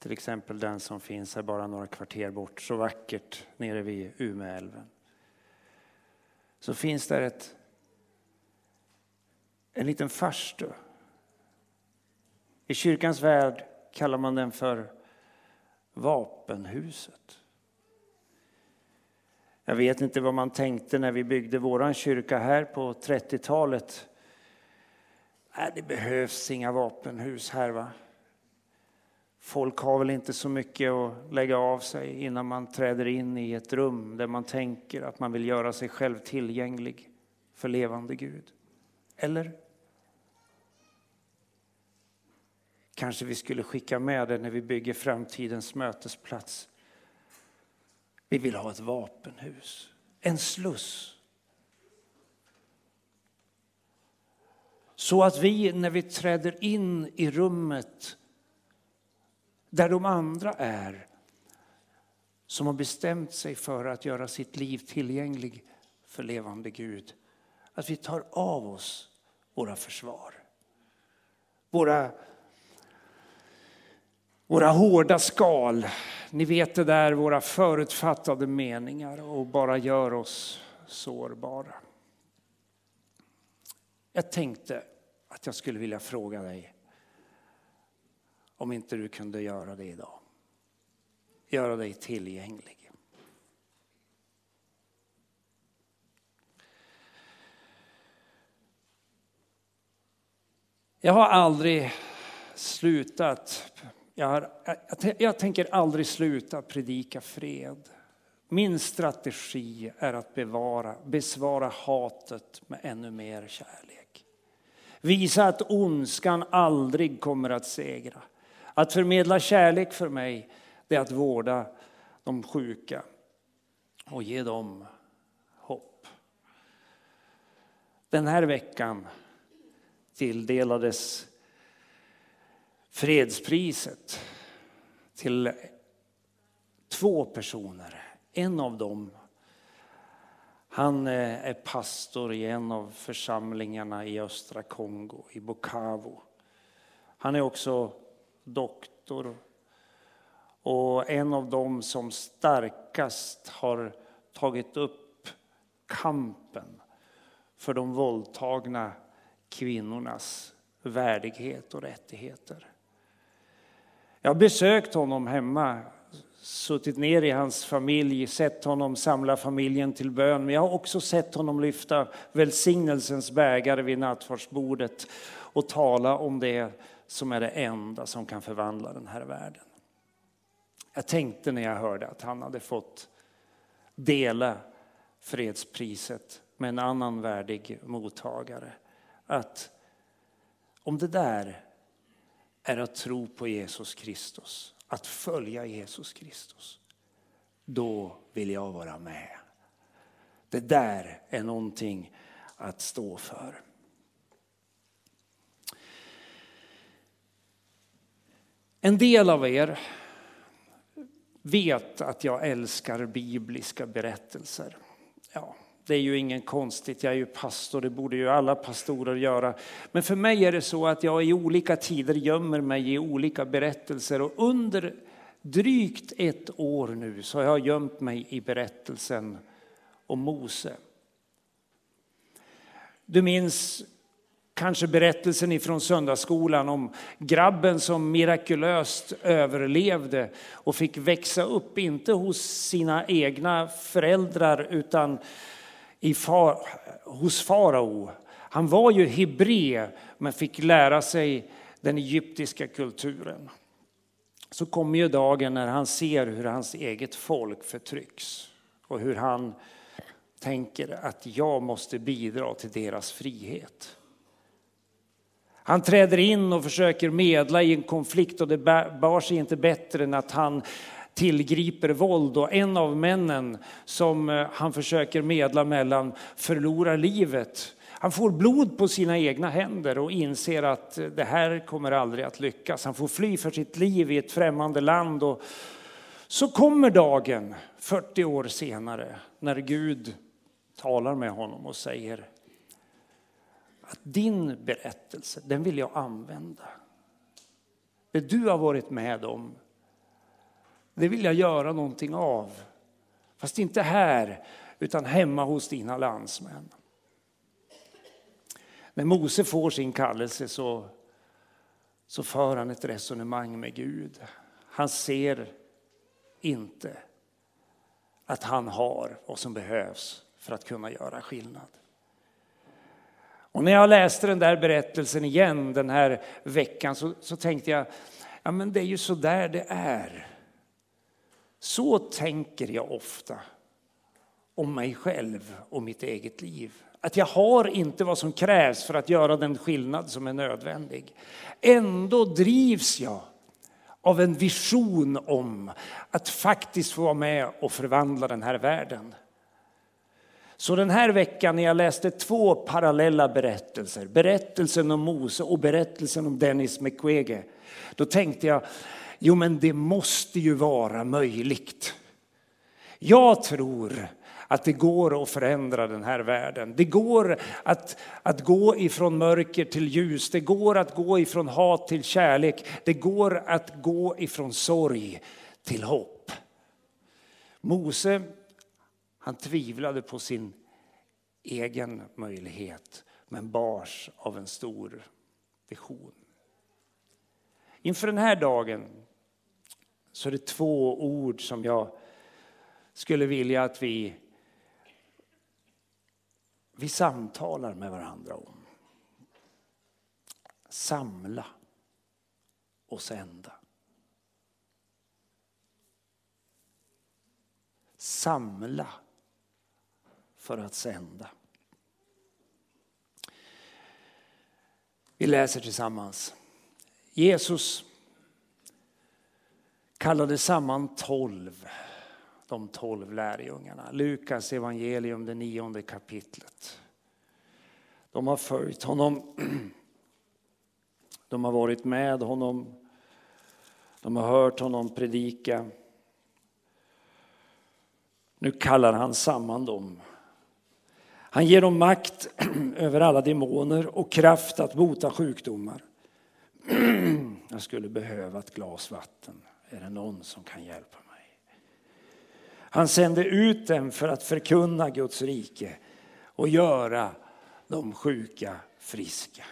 till exempel den som finns här bara några kvarter bort, så vackert nere vid Umeälven, så finns där ett, en liten farstu. I kyrkans värld kallar man den för vapenhuset. Jag vet inte vad man tänkte när vi byggde våran kyrka här på 30-talet. Nej, äh, det behövs inga vapenhus här va. Folk har väl inte så mycket att lägga av sig innan man träder in i ett rum där man tänker att man vill göra sig själv tillgänglig för levande Gud. Eller? Kanske vi skulle skicka med det när vi bygger framtidens mötesplats. Vi vill ha ett vapenhus, en sluss. Så att vi när vi träder in i rummet där de andra är som har bestämt sig för att göra sitt liv tillgänglig för levande Gud. Att vi tar av oss våra försvar. Våra, våra hårda skal. Ni vet det där, våra förutfattade meningar och bara gör oss sårbara. Jag tänkte att jag skulle vilja fråga dig om inte du kunde göra det idag. Göra dig tillgänglig. Jag har aldrig slutat, jag, har, jag, jag tänker aldrig sluta predika fred. Min strategi är att bevara, besvara hatet med ännu mer kärlek. Visa att ondskan aldrig kommer att segra. Att förmedla kärlek för mig, det är att vårda de sjuka och ge dem hopp. Den här veckan tilldelades fredspriset till två personer. En av dem, han eh, är pastor i en av församlingarna i östra Kongo, i Bukavu. Han är också doktor och en av dem som starkast har tagit upp kampen för de våldtagna kvinnornas värdighet och rättigheter. Jag har besökt honom hemma, suttit ner i hans familj, sett honom samla familjen till bön. Men jag har också sett honom lyfta välsignelsens bägare vid nattvardsbordet och tala om det som är det enda som kan förvandla den här världen. Jag tänkte när jag hörde att han hade fått dela fredspriset med en annan värdig mottagare. Att om det där är att tro på Jesus Kristus, att följa Jesus Kristus, då vill jag vara med. Det där är någonting att stå för. En del av er vet att jag älskar bibliska berättelser. Ja, det är ju ingen konstigt, jag är ju pastor, det borde ju alla pastorer göra. Men för mig är det så att jag i olika tider gömmer mig i olika berättelser och under drygt ett år nu så har jag gömt mig i berättelsen om Mose. Du minns kanske berättelsen ifrån söndagsskolan om grabben som mirakulöst överlevde och fick växa upp, inte hos sina egna föräldrar utan i far, hos farao. Han var ju hebré men fick lära sig den egyptiska kulturen. Så kommer ju dagen när han ser hur hans eget folk förtrycks och hur han tänker att jag måste bidra till deras frihet. Han träder in och försöker medla i en konflikt och det bar sig inte bättre än att han tillgriper våld och en av männen som eh, han försöker medla mellan förlorar livet. Han får blod på sina egna händer och inser att eh, det här kommer aldrig att lyckas. Han får fly för sitt liv i ett främmande land. Och så kommer dagen, 40 år senare, när Gud talar med honom och säger att din berättelse, den vill jag använda. Det du har varit med om, det vill jag göra någonting av. Fast inte här, utan hemma hos dina landsmän. När Mose får sin kallelse så, så för han ett resonemang med Gud. Han ser inte att han har vad som behövs för att kunna göra skillnad. Och när jag läste den där berättelsen igen den här veckan så, så tänkte jag, ja men det är ju så där det är. Så tänker jag ofta om mig själv och mitt eget liv. Att jag har inte vad som krävs för att göra den skillnad som är nödvändig. Ändå drivs jag av en vision om att faktiskt få vara med och förvandla den här världen. Så den här veckan när jag läste två parallella berättelser, berättelsen om Mose och berättelsen om Dennis Mukwege, då tänkte jag, jo men det måste ju vara möjligt. Jag tror att det går att förändra den här världen. Det går att, att gå ifrån mörker till ljus, det går att gå ifrån hat till kärlek, det går att gå ifrån sorg till hopp. Mose, han tvivlade på sin egen möjlighet, men bars av en stor vision. Inför den här dagen så är det två ord som jag skulle vilja att vi vi samtalar med varandra om. Samla och sända. Samla för att sända. Vi läser tillsammans. Jesus kallade samman tolv de tolv lärjungarna. Lukas evangelium, det nionde kapitlet. De har följt honom. De har varit med honom. De har hört honom predika. Nu kallar han samman dem. Han ger dem makt över alla demoner och kraft att bota sjukdomar. Jag skulle behöva ett glas vatten. Är det någon som kan hjälpa mig? Han sände ut dem för att förkunna Guds rike och göra de sjuka friska.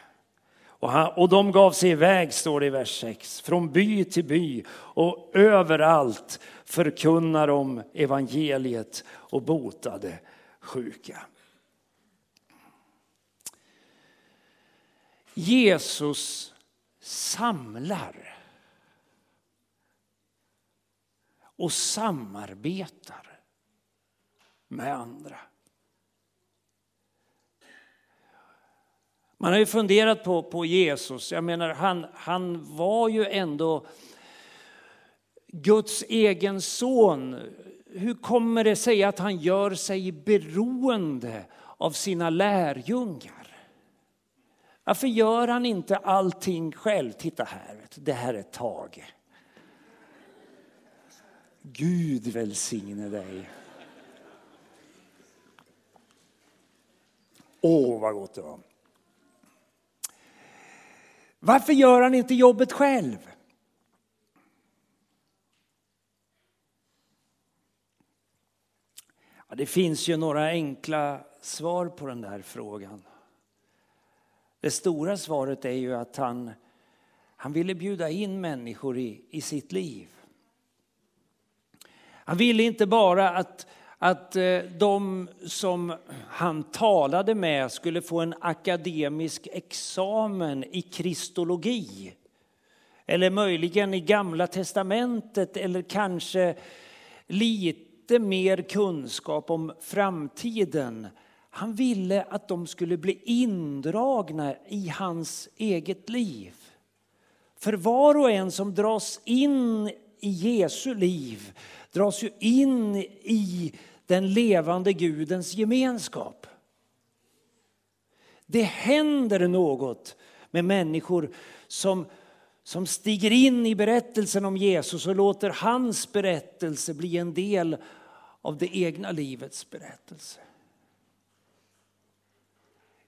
Och, han, och de gav sig iväg, står det i vers 6, från by till by och överallt förkunnar de evangeliet och botade sjuka. Jesus samlar och samarbetar med andra. Man har ju funderat på, på Jesus. Jag menar, han, han var ju ändå Guds egen son. Hur kommer det sig att han gör sig beroende av sina lärjungar? Varför gör han inte allting själv? Titta här, det här är Tage. Gud välsigne dig. Åh, vad gott det var. Varför gör han inte jobbet själv? Ja, det finns ju några enkla svar på den där frågan. Det stora svaret är ju att han, han ville bjuda in människor i, i sitt liv. Han ville inte bara att, att eh, de som han talade med skulle få en akademisk examen i kristologi. Eller möjligen i gamla testamentet eller kanske lite mer kunskap om framtiden. Han ville att de skulle bli indragna i hans eget liv. För var och en som dras in i Jesu liv dras ju in i den levande Gudens gemenskap. Det händer något med människor som, som stiger in i berättelsen om Jesus och låter hans berättelse bli en del av det egna livets berättelse.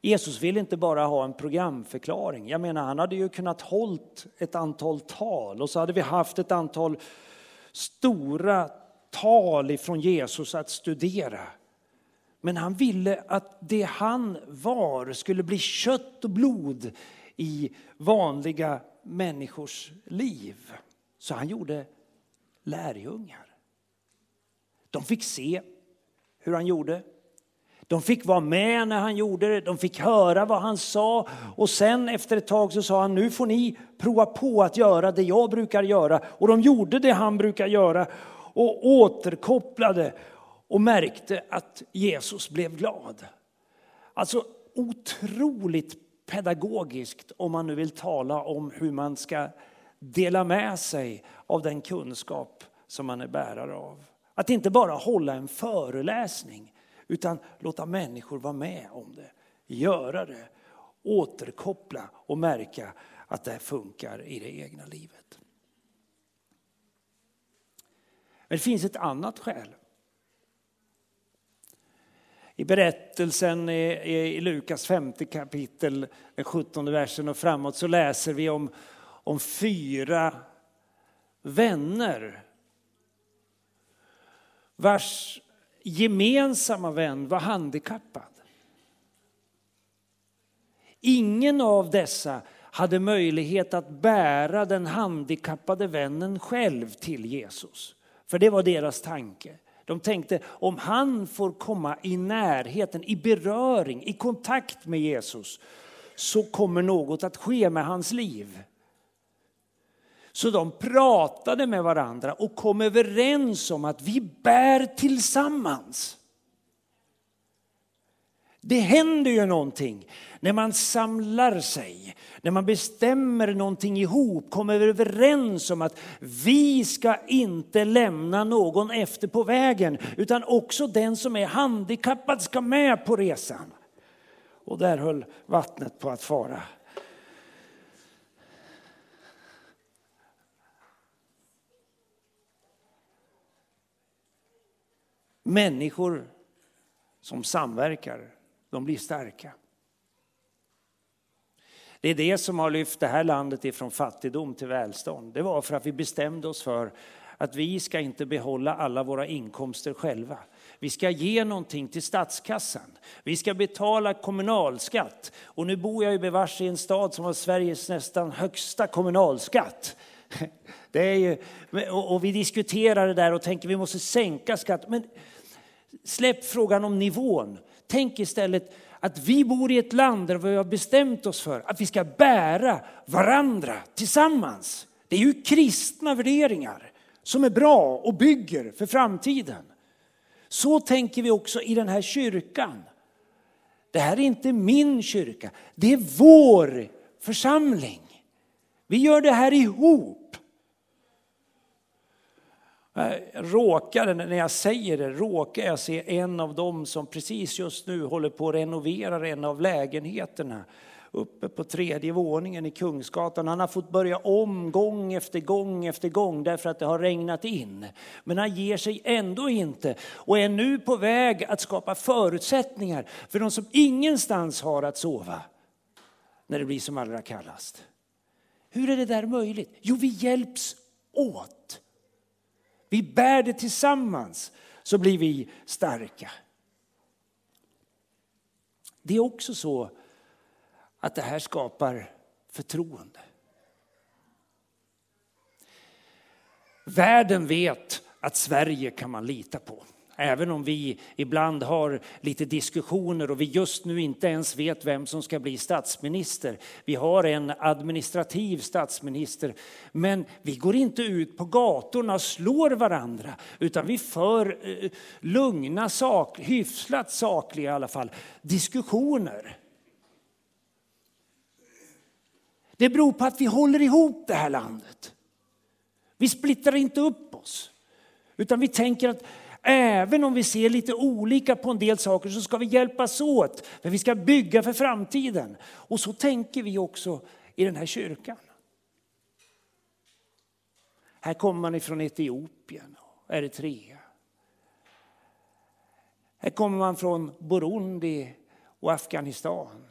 Jesus vill inte bara ha en programförklaring. Jag menar, han hade ju kunnat hållt ett antal tal och så hade vi haft ett antal stora tal ifrån Jesus att studera. Men han ville att det han var skulle bli kött och blod i vanliga människors liv. Så han gjorde lärjungar. De fick se hur han gjorde. De fick vara med när han gjorde det, de fick höra vad han sa och sen efter ett tag så sa han nu får ni prova på att göra det jag brukar göra. Och de gjorde det han brukar göra och återkopplade och märkte att Jesus blev glad. Alltså otroligt pedagogiskt om man nu vill tala om hur man ska dela med sig av den kunskap som man är bärare av. Att inte bara hålla en föreläsning utan låta människor vara med om det, göra det, återkoppla och märka att det funkar i det egna livet. Men det finns ett annat skäl. I berättelsen i Lukas femte kapitel, den sjuttonde versen och framåt så läser vi om, om fyra vänner vars gemensamma vän var handikappad. Ingen av dessa hade möjlighet att bära den handikappade vännen själv till Jesus. För det var deras tanke. De tänkte om han får komma i närheten, i beröring, i kontakt med Jesus så kommer något att ske med hans liv. Så de pratade med varandra och kom överens om att vi bär tillsammans. Det händer ju någonting när man samlar sig, när man bestämmer någonting ihop, kommer överens om att vi ska inte lämna någon efter på vägen, utan också den som är handikappad ska med på resan. Och där höll vattnet på att fara. Människor som samverkar, de blir starka. Det är det som har lyft det här landet ifrån fattigdom till välstånd. Det var för att vi bestämde oss för att vi ska inte behålla alla våra inkomster själva. Vi ska ge någonting till statskassan. Vi ska betala kommunalskatt. Och nu bor jag ju bevars i en stad som har Sveriges nästan högsta kommunalskatt. Det är ju, och vi diskuterar det där och tänker vi måste sänka skatten. Men släpp frågan om nivån. Tänk istället att vi bor i ett land där vi har bestämt oss för att vi ska bära varandra tillsammans. Det är ju kristna värderingar som är bra och bygger för framtiden. Så tänker vi också i den här kyrkan. Det här är inte min kyrka, det är vår församling. Vi gör det här ihop. Eh, råkar, när jag säger det, råkar jag se en av dem som precis just nu håller på att renovera en av lägenheterna uppe på tredje våningen i Kungsgatan. Han har fått börja om gång efter gång efter gång därför att det har regnat in. Men han ger sig ändå inte och är nu på väg att skapa förutsättningar för de som ingenstans har att sova när det blir som allra kallast. Hur är det där möjligt? Jo, vi hjälps åt. Vi bär det tillsammans så blir vi starka. Det är också så att det här skapar förtroende. Världen vet att Sverige kan man lita på. Även om vi ibland har lite diskussioner och vi just nu inte ens vet vem som ska bli statsminister. Vi har en administrativ statsminister. Men vi går inte ut på gatorna och slår varandra utan vi för eh, lugna, sak, hyfsat sakliga i alla fall, diskussioner. Det beror på att vi håller ihop det här landet. Vi splittrar inte upp oss. Utan vi tänker att även om vi ser lite olika på en del saker så ska vi hjälpas åt. För vi ska bygga för framtiden. Och så tänker vi också i den här kyrkan. Här kommer man ifrån Etiopien och Eritrea. Här kommer man från Burundi och Afghanistan.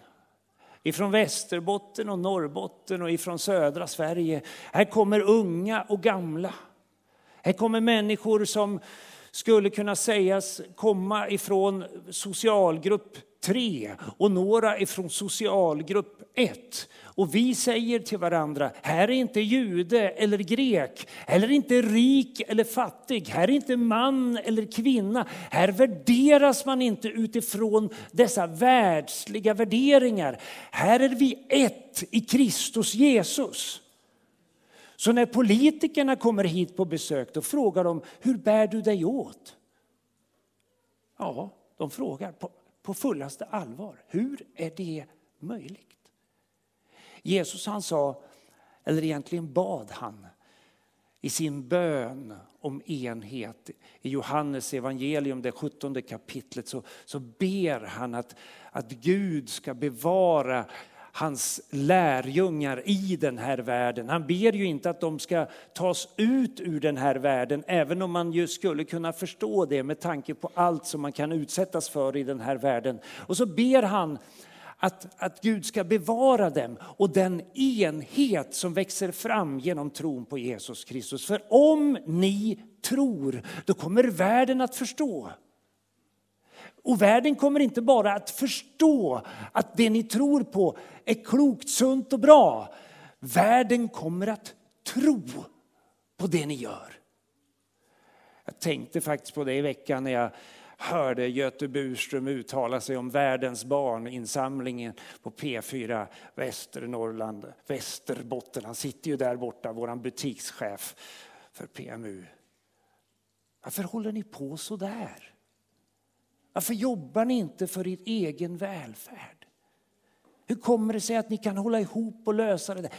Ifrån Västerbotten och Norrbotten och ifrån södra Sverige. Här kommer unga och gamla. Här kommer människor som skulle kunna sägas komma ifrån socialgrupp 3 och några ifrån socialgrupp 1. Och vi säger till varandra, här är inte jude eller grek, här är inte rik eller fattig, här är inte man eller kvinna. Här värderas man inte utifrån dessa världsliga värderingar. Här är vi ett i Kristus Jesus. Så när politikerna kommer hit på besök då frågar de, hur bär du dig åt? Ja, de frågar på, på fullaste allvar, hur är det möjligt? Jesus han sa, eller egentligen bad han, i sin bön om enhet. I Johannes evangelium, det 17 kapitlet, så, så ber han att, att Gud ska bevara hans lärjungar i den här världen. Han ber ju inte att de ska tas ut ur den här världen, även om man ju skulle kunna förstå det med tanke på allt som man kan utsättas för i den här världen. Och så ber han att, att Gud ska bevara dem och den enhet som växer fram genom tron på Jesus Kristus. För om ni tror, då kommer världen att förstå. Och världen kommer inte bara att förstå att det ni tror på är klokt, sunt och bra. Världen kommer att tro på det ni gör. Jag tänkte faktiskt på det i veckan när jag hörde Göte Burström uttala sig om världens barn, insamlingen på P4 Västernorrland, Västerbotten. Han sitter ju där borta, vår butikschef för PMU. Varför håller ni på så där? Varför jobbar ni inte för er egen välfärd? Hur kommer det sig att ni kan hålla ihop och lösa det där?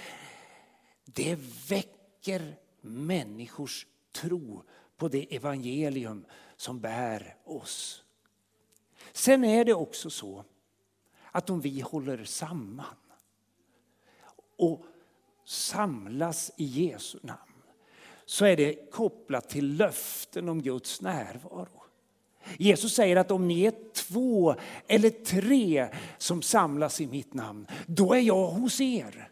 Det väcker människors tro på det evangelium som bär oss. Sen är det också så att om vi håller samman och samlas i Jesu namn så är det kopplat till löften om Guds närvaro. Jesus säger att om ni är två eller tre som samlas i mitt namn, då är jag hos er.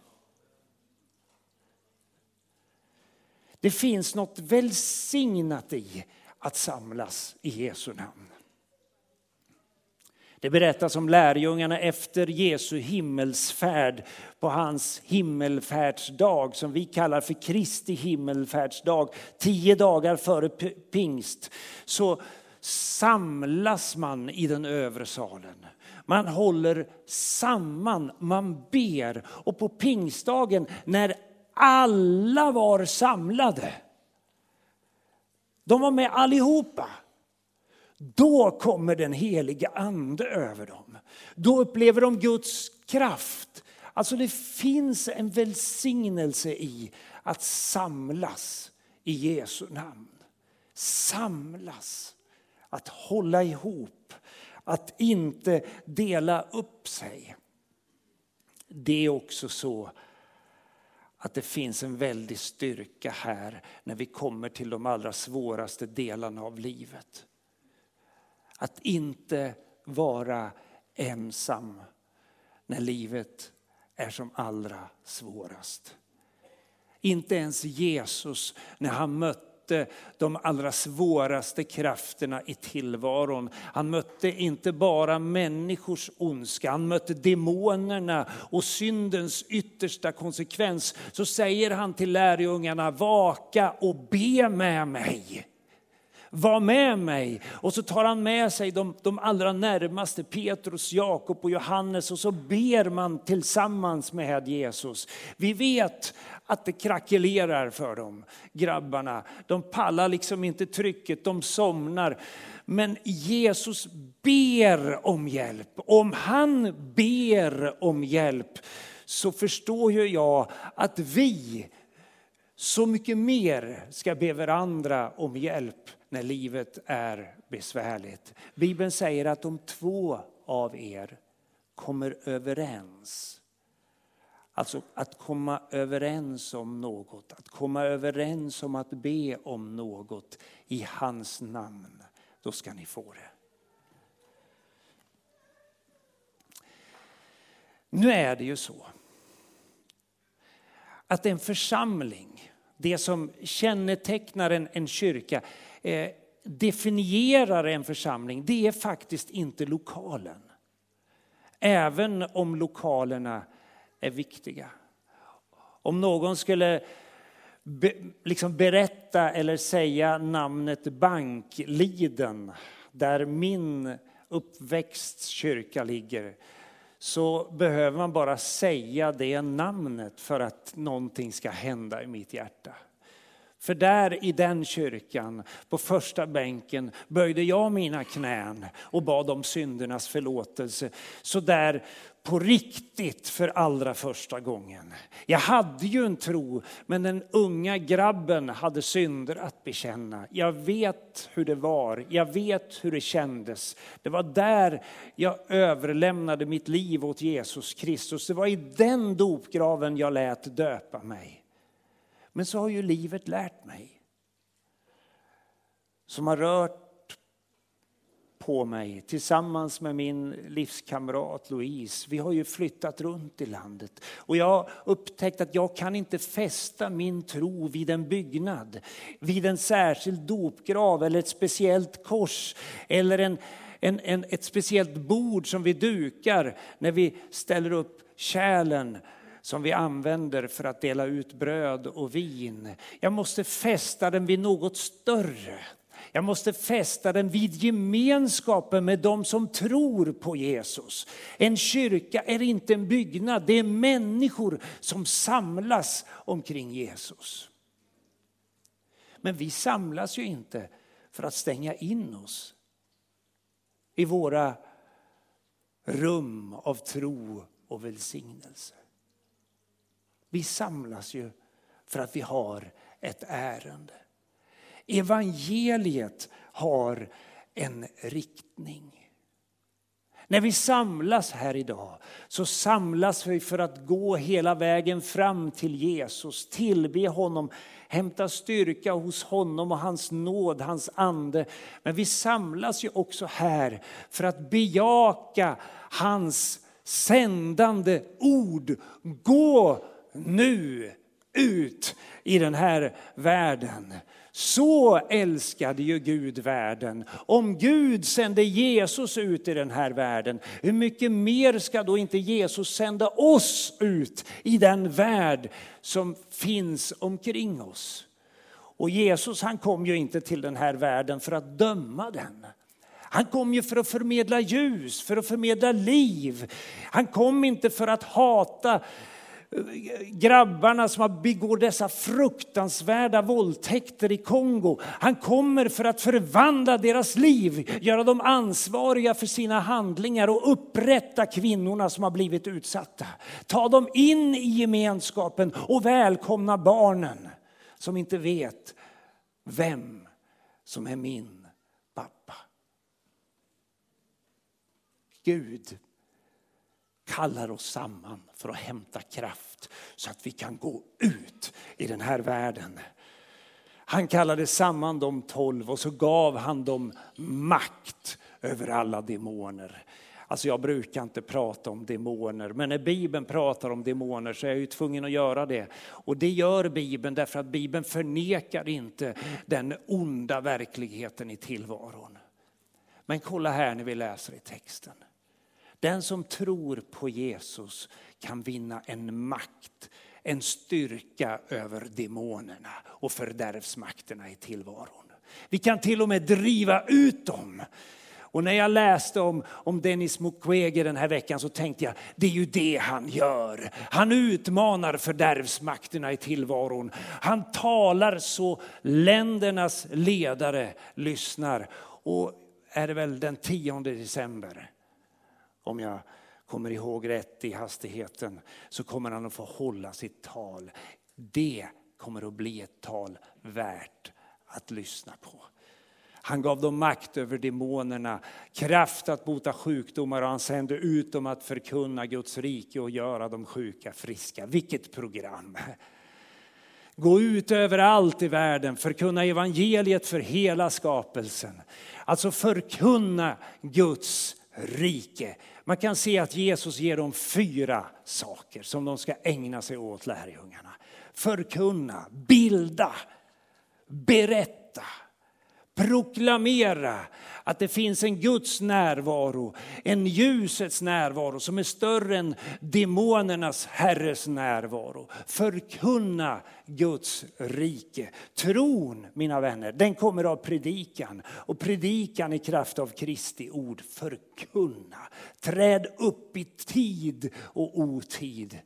Det finns något välsignat i att samlas i Jesu namn. Det berättas om lärjungarna efter Jesu himmelsfärd på hans himmelfärdsdag som vi kallar för Kristi himmelfärdsdag. Tio dagar före pingst så samlas man i den övre salen. Man håller samman, man ber och på pingstdagen när alla var samlade de var med allihopa. Då kommer den heliga ande över dem. Då upplever de Guds kraft. Alltså det finns en välsignelse i att samlas i Jesu namn. Samlas, att hålla ihop, att inte dela upp sig. Det är också så att det finns en väldig styrka här när vi kommer till de allra svåraste delarna av livet. Att inte vara ensam när livet är som allra svårast. Inte ens Jesus när han mötte mötte de allra svåraste krafterna i tillvaron. Han mötte inte bara människors ondska, han mötte demonerna och syndens yttersta konsekvens. Så säger han till lärjungarna, vaka och be med mig. Var med mig. Och så tar han med sig de, de allra närmaste, Petrus, Jakob och Johannes och så ber man tillsammans med Jesus. Vi vet att det krackelerar för dem, grabbarna. De pallar liksom inte trycket, de somnar. Men Jesus ber om hjälp. Om han ber om hjälp så förstår ju jag att vi så mycket mer ska be varandra om hjälp när livet är besvärligt. Bibeln säger att om två av er kommer överens, alltså att komma överens om något, att komma överens om att be om något i hans namn, då ska ni få det. Nu är det ju så att en församling, det som kännetecknar en, en kyrka, eh, definierar en församling, det är faktiskt inte lokalen. Även om lokalerna är viktiga. Om någon skulle be, liksom berätta eller säga namnet Bankliden, där min uppväxtkyrka ligger, så behöver man bara säga det namnet för att någonting ska hända i mitt hjärta. För där i den kyrkan, på första bänken, böjde jag mina knän och bad om syndernas förlåtelse. Så där på riktigt för allra första gången. Jag hade ju en tro, men den unga grabben hade synder att bekänna. Jag vet hur det var, jag vet hur det kändes. Det var där jag överlämnade mitt liv åt Jesus Kristus. Det var i den dopgraven jag lät döpa mig. Men så har ju livet lärt mig. Som har rört på mig tillsammans med min livskamrat Louise. Vi har ju flyttat runt i landet och jag har upptäckt att jag kan inte fästa min tro vid en byggnad, vid en särskild dopgrav eller ett speciellt kors eller en, en, en, ett speciellt bord som vi dukar när vi ställer upp kärlen som vi använder för att dela ut bröd och vin. Jag måste fästa den vid något större. Jag måste fästa den vid gemenskapen med de som tror på Jesus. En kyrka är inte en byggnad, det är människor som samlas omkring Jesus. Men vi samlas ju inte för att stänga in oss i våra rum av tro och välsignelse. Vi samlas ju för att vi har ett ärende. Evangeliet har en riktning. När vi samlas här idag så samlas vi för att gå hela vägen fram till Jesus, tillbe honom, hämta styrka hos honom och hans nåd, hans ande. Men vi samlas ju också här för att bejaka hans sändande ord. Gå nu ut i den här världen. Så älskade ju Gud världen. Om Gud sände Jesus ut i den här världen, hur mycket mer ska då inte Jesus sända oss ut i den värld som finns omkring oss? Och Jesus han kom ju inte till den här världen för att döma den. Han kom ju för att förmedla ljus, för att förmedla liv. Han kom inte för att hata grabbarna som begår dessa fruktansvärda våldtäkter i Kongo. Han kommer för att förvandla deras liv, göra dem ansvariga för sina handlingar och upprätta kvinnorna som har blivit utsatta. Ta dem in i gemenskapen och välkomna barnen som inte vet vem som är min pappa. Gud kallar oss samman för att hämta kraft så att vi kan gå ut i den här världen. Han kallade samman de tolv och så gav han dem makt över alla demoner. Alltså jag brukar inte prata om demoner, men när Bibeln pratar om demoner så är jag ju tvungen att göra det. Och det gör Bibeln därför att Bibeln förnekar inte den onda verkligheten i tillvaron. Men kolla här när vi läser i texten. Den som tror på Jesus kan vinna en makt, en styrka över demonerna och fördärvsmakterna i tillvaron. Vi kan till och med driva ut dem. Och när jag läste om, om Dennis Mukwege den här veckan så tänkte jag, det är ju det han gör. Han utmanar fördärvsmakterna i tillvaron. Han talar så ländernas ledare lyssnar. Och är det väl den 10 december om jag kommer ihåg rätt i hastigheten, så kommer han att få hålla sitt tal. Det kommer att bli ett tal värt att lyssna på. Han gav dem makt över demonerna, kraft att bota sjukdomar och han sände ut dem att förkunna Guds rike och göra de sjuka friska. Vilket program! Gå ut överallt i världen, förkunna evangeliet för hela skapelsen. Alltså förkunna Guds rike. Man kan se att Jesus ger dem fyra saker som de ska ägna sig åt, lärjungarna. Förkunna, bilda, berätta proklamera att det finns en Guds närvaro, en ljusets närvaro som är större än demonernas herres närvaro. Förkunna Guds rike. Tron, mina vänner, den kommer av predikan och predikan i kraft av Kristi ord. Förkunna. Träd upp i tid och otid.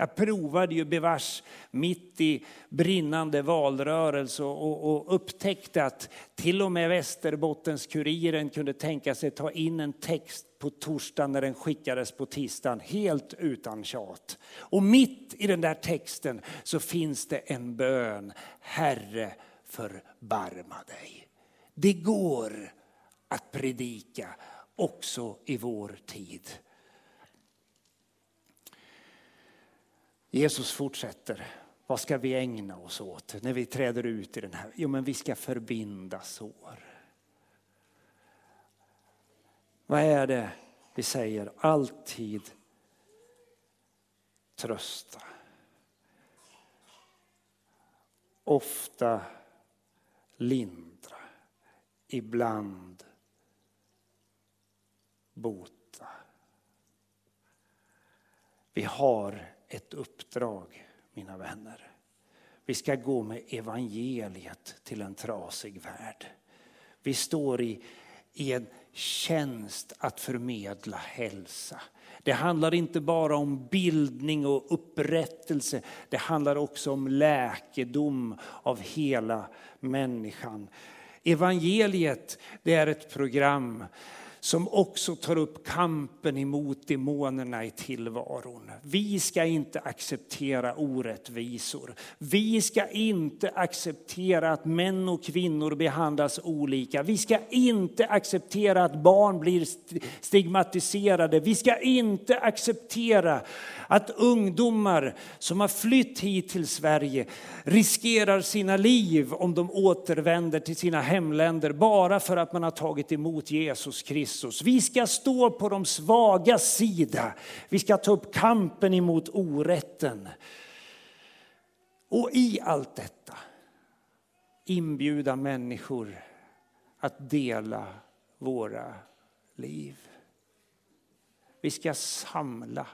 Jag provade ju bevars mitt i brinnande valrörelse och, och, upptäckte att till och med Västerbottens-Kuriren kunde tänka sig ta in en text på torsdagen när den skickades på tisdagen, helt utan tjat. Och mitt i den där texten så finns det en bön. Herre, förbarma dig. Det går att predika också i vår tid. Jesus fortsätter. Vad ska vi ägna oss åt när vi träder ut i den här? Jo, men vi ska förbinda sår. Vad är det vi säger? Alltid trösta. Ofta lindra. Ibland bota. Vi har ett uppdrag, mina vänner. Vi ska gå med evangeliet till en trasig värld. Vi står i, i en tjänst att förmedla hälsa. Det handlar inte bara om bildning och upprättelse. Det handlar också om läkedom av hela människan. Evangeliet det är ett program som också tar upp kampen emot demonerna i tillvaron. Vi ska inte acceptera orättvisor. Vi ska inte acceptera att män och kvinnor behandlas olika. Vi ska inte acceptera att barn blir stigmatiserade. Vi ska inte acceptera att ungdomar som har flytt hit till Sverige riskerar sina liv om de återvänder till sina hemländer bara för att man har tagit emot Jesus Kristus. Vi ska stå på de svagas sida. Vi ska ta upp kampen emot orätten. Och i allt detta inbjuda människor att dela våra liv. Vi ska samla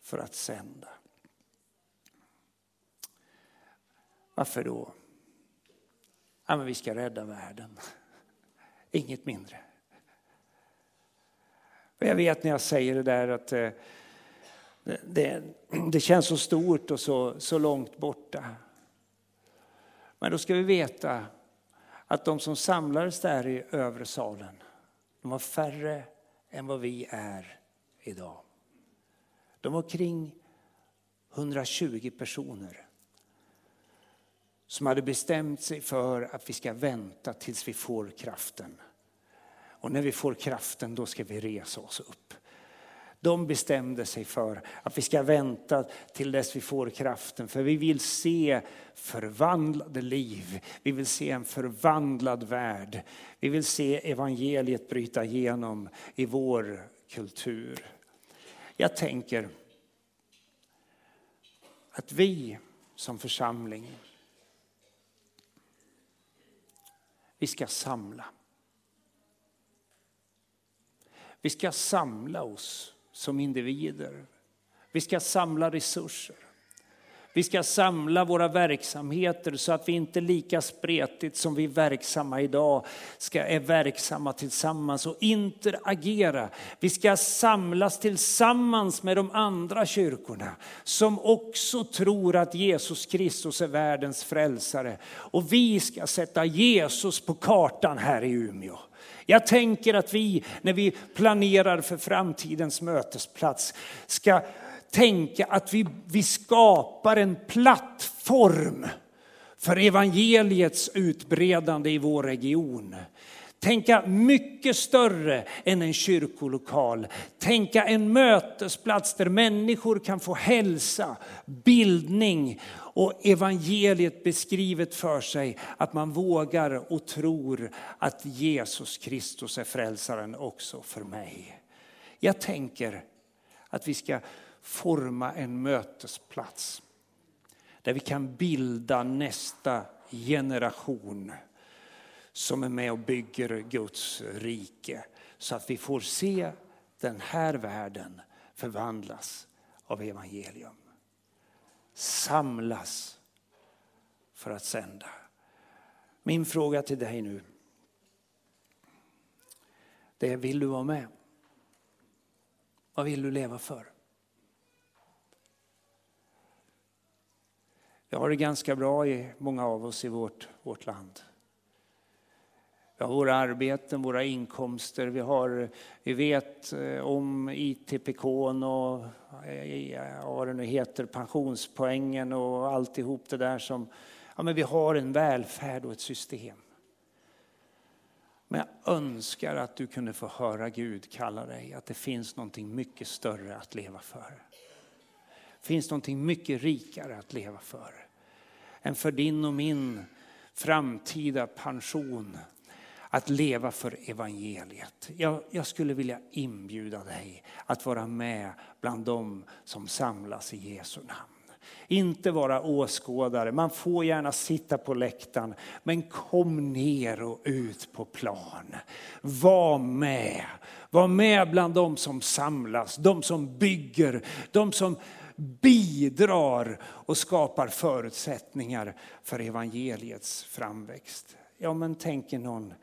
för att sända. Varför då? Ja, men vi ska rädda världen. Inget mindre. jag vet när jag säger det där att eh, det, det, det, känns så stort och så, så långt borta. Men då ska vi veta att de som samlades där i övre salen, de var färre än vad vi är idag. De var kring 120 personer som hade bestämt sig för att vi ska vänta tills vi får kraften. Och när vi får kraften då ska vi resa oss upp. De bestämde sig för att vi ska vänta till dess vi får kraften. För vi vill se förvandlade liv. Vi vill se en förvandlad värld. Vi vill se evangeliet bryta igenom i vår kultur. Jag tänker att vi som församling, vi ska samla. Vi ska samla oss som individer. Vi ska samla resurser. Vi ska samla våra verksamheter så att vi inte lika spretigt som vi är verksamma idag ska är verksamma tillsammans och interagera. Vi ska samlas tillsammans med de andra kyrkorna som också tror att Jesus Kristus är världens frälsare. Och vi ska sätta Jesus på kartan här i Umeå. Jag tänker att vi, när vi planerar för framtidens mötesplats, ska tänka att vi, vi skapar en plattform för evangeliets utbredande i vår region. Tänka mycket större än en kyrkolokal. Tänka en mötesplats där människor kan få hälsa, bildning och evangeliet beskrivet för sig. Att man vågar och tror att Jesus Kristus är frälsaren också för mig. Jag tänker att vi ska forma en mötesplats där vi kan bilda nästa generation som är med och bygger Guds rike. Så att vi får se den här världen förvandlas av evangelium. Samlas för att sända. Min fråga till dig nu. Det är, vill du vara med? Vad vill du leva för? Vi har det ganska bra i många av oss i vårt, vårt land. Vi har våra arbeten, våra inkomster, vi, har, vi vet eh, om ITPK och eh, eh, vad det nu heter, pensionspoängen och alltihop det där som, ja men vi har en välfärd och ett system. Men jag önskar att du kunde få höra Gud kalla dig, att det finns någonting mycket större att leva för. Det finns någonting mycket rikare att leva för. Än för din och min framtida pension att leva för evangeliet. Jag, jag, skulle vilja inbjuda dig att vara med bland dem som samlas i Jesu namn. Inte vara åskådare, man får gärna sitta på läktaren, men kom ner och ut på plan. Var med, var med bland dem som samlas, de som bygger, de som bidrar och skapar förutsättningar för evangeliets framväxt. Ja men tänker någon,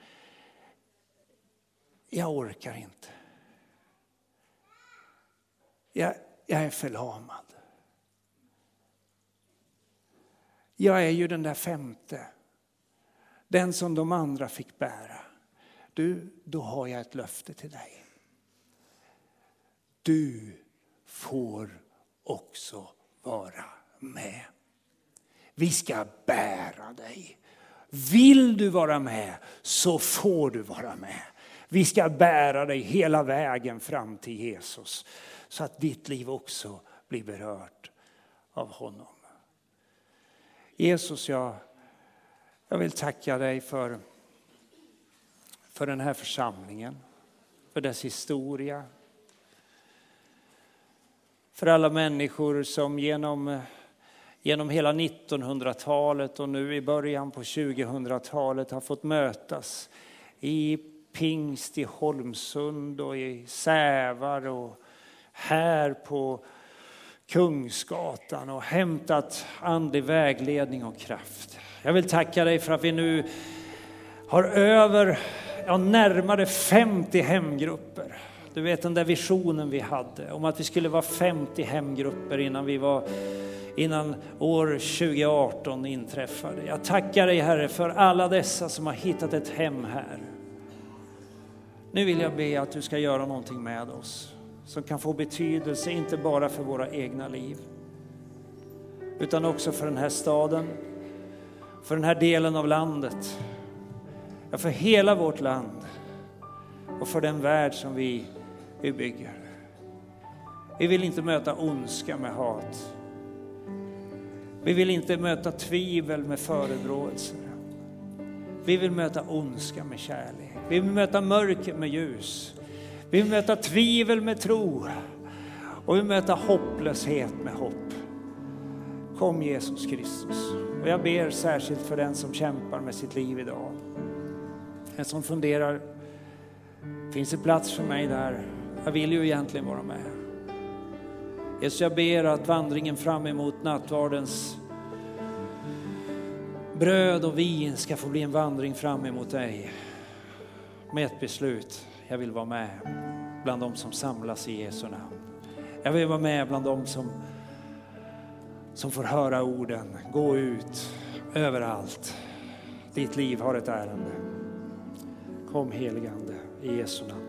jag orkar inte. Jag, jag är förlamad. Jag är ju den där femte. Den som de andra fick bära. Du, då har jag ett löfte till dig. Du får också vara med. Vi ska bära dig. Vill du vara med så får du vara med. Vi ska bära dig hela vägen fram till Jesus så att ditt liv också blir berört av honom. Jesus, jag, jag vill tacka dig för, för den här församlingen, för dess historia. För alla människor som genom, genom hela 1900-talet och nu i början på 2000-talet har fått mötas i pingst i Holmsund och i Sävar och här på Kungsgatan och hämtat andlig vägledning och kraft. Jag vill tacka dig för att vi nu har över, ja, närmare 50 hemgrupper. Du vet den där visionen vi hade om att vi skulle vara 50 hemgrupper innan vi var innan år 2018 inträffade. Jag tackar dig Herre för alla dessa som har hittat ett hem här. Nu vill jag be att du ska göra någonting med oss som kan få betydelse, inte bara för våra egna liv, utan också för den här staden, för den här delen av landet, ja, för hela vårt land och för den värld som vi, vi bygger. Vi vill inte möta ondska med hat. Vi vill inte möta tvivel med förebråelser. Vi vill möta ondska med kärlek. Vi vill möta mörker med ljus. Vi vill möta tvivel med tro. Och vi vill möta hopplöshet med hopp. Kom Jesus Kristus. Och jag ber särskilt för den som kämpar med sitt liv idag. Den som funderar, finns det plats för mig där? Jag vill ju egentligen vara med. Jesus, jag ber att vandringen fram emot nattvardens bröd och vin ska få bli en vandring fram emot dig. Med ett beslut, jag vill vara med bland de som samlas i Jesu namn. Jag vill vara med bland de som, som får höra orden, gå ut överallt. Ditt liv har ett ärende. Kom heligande i Jesu namn.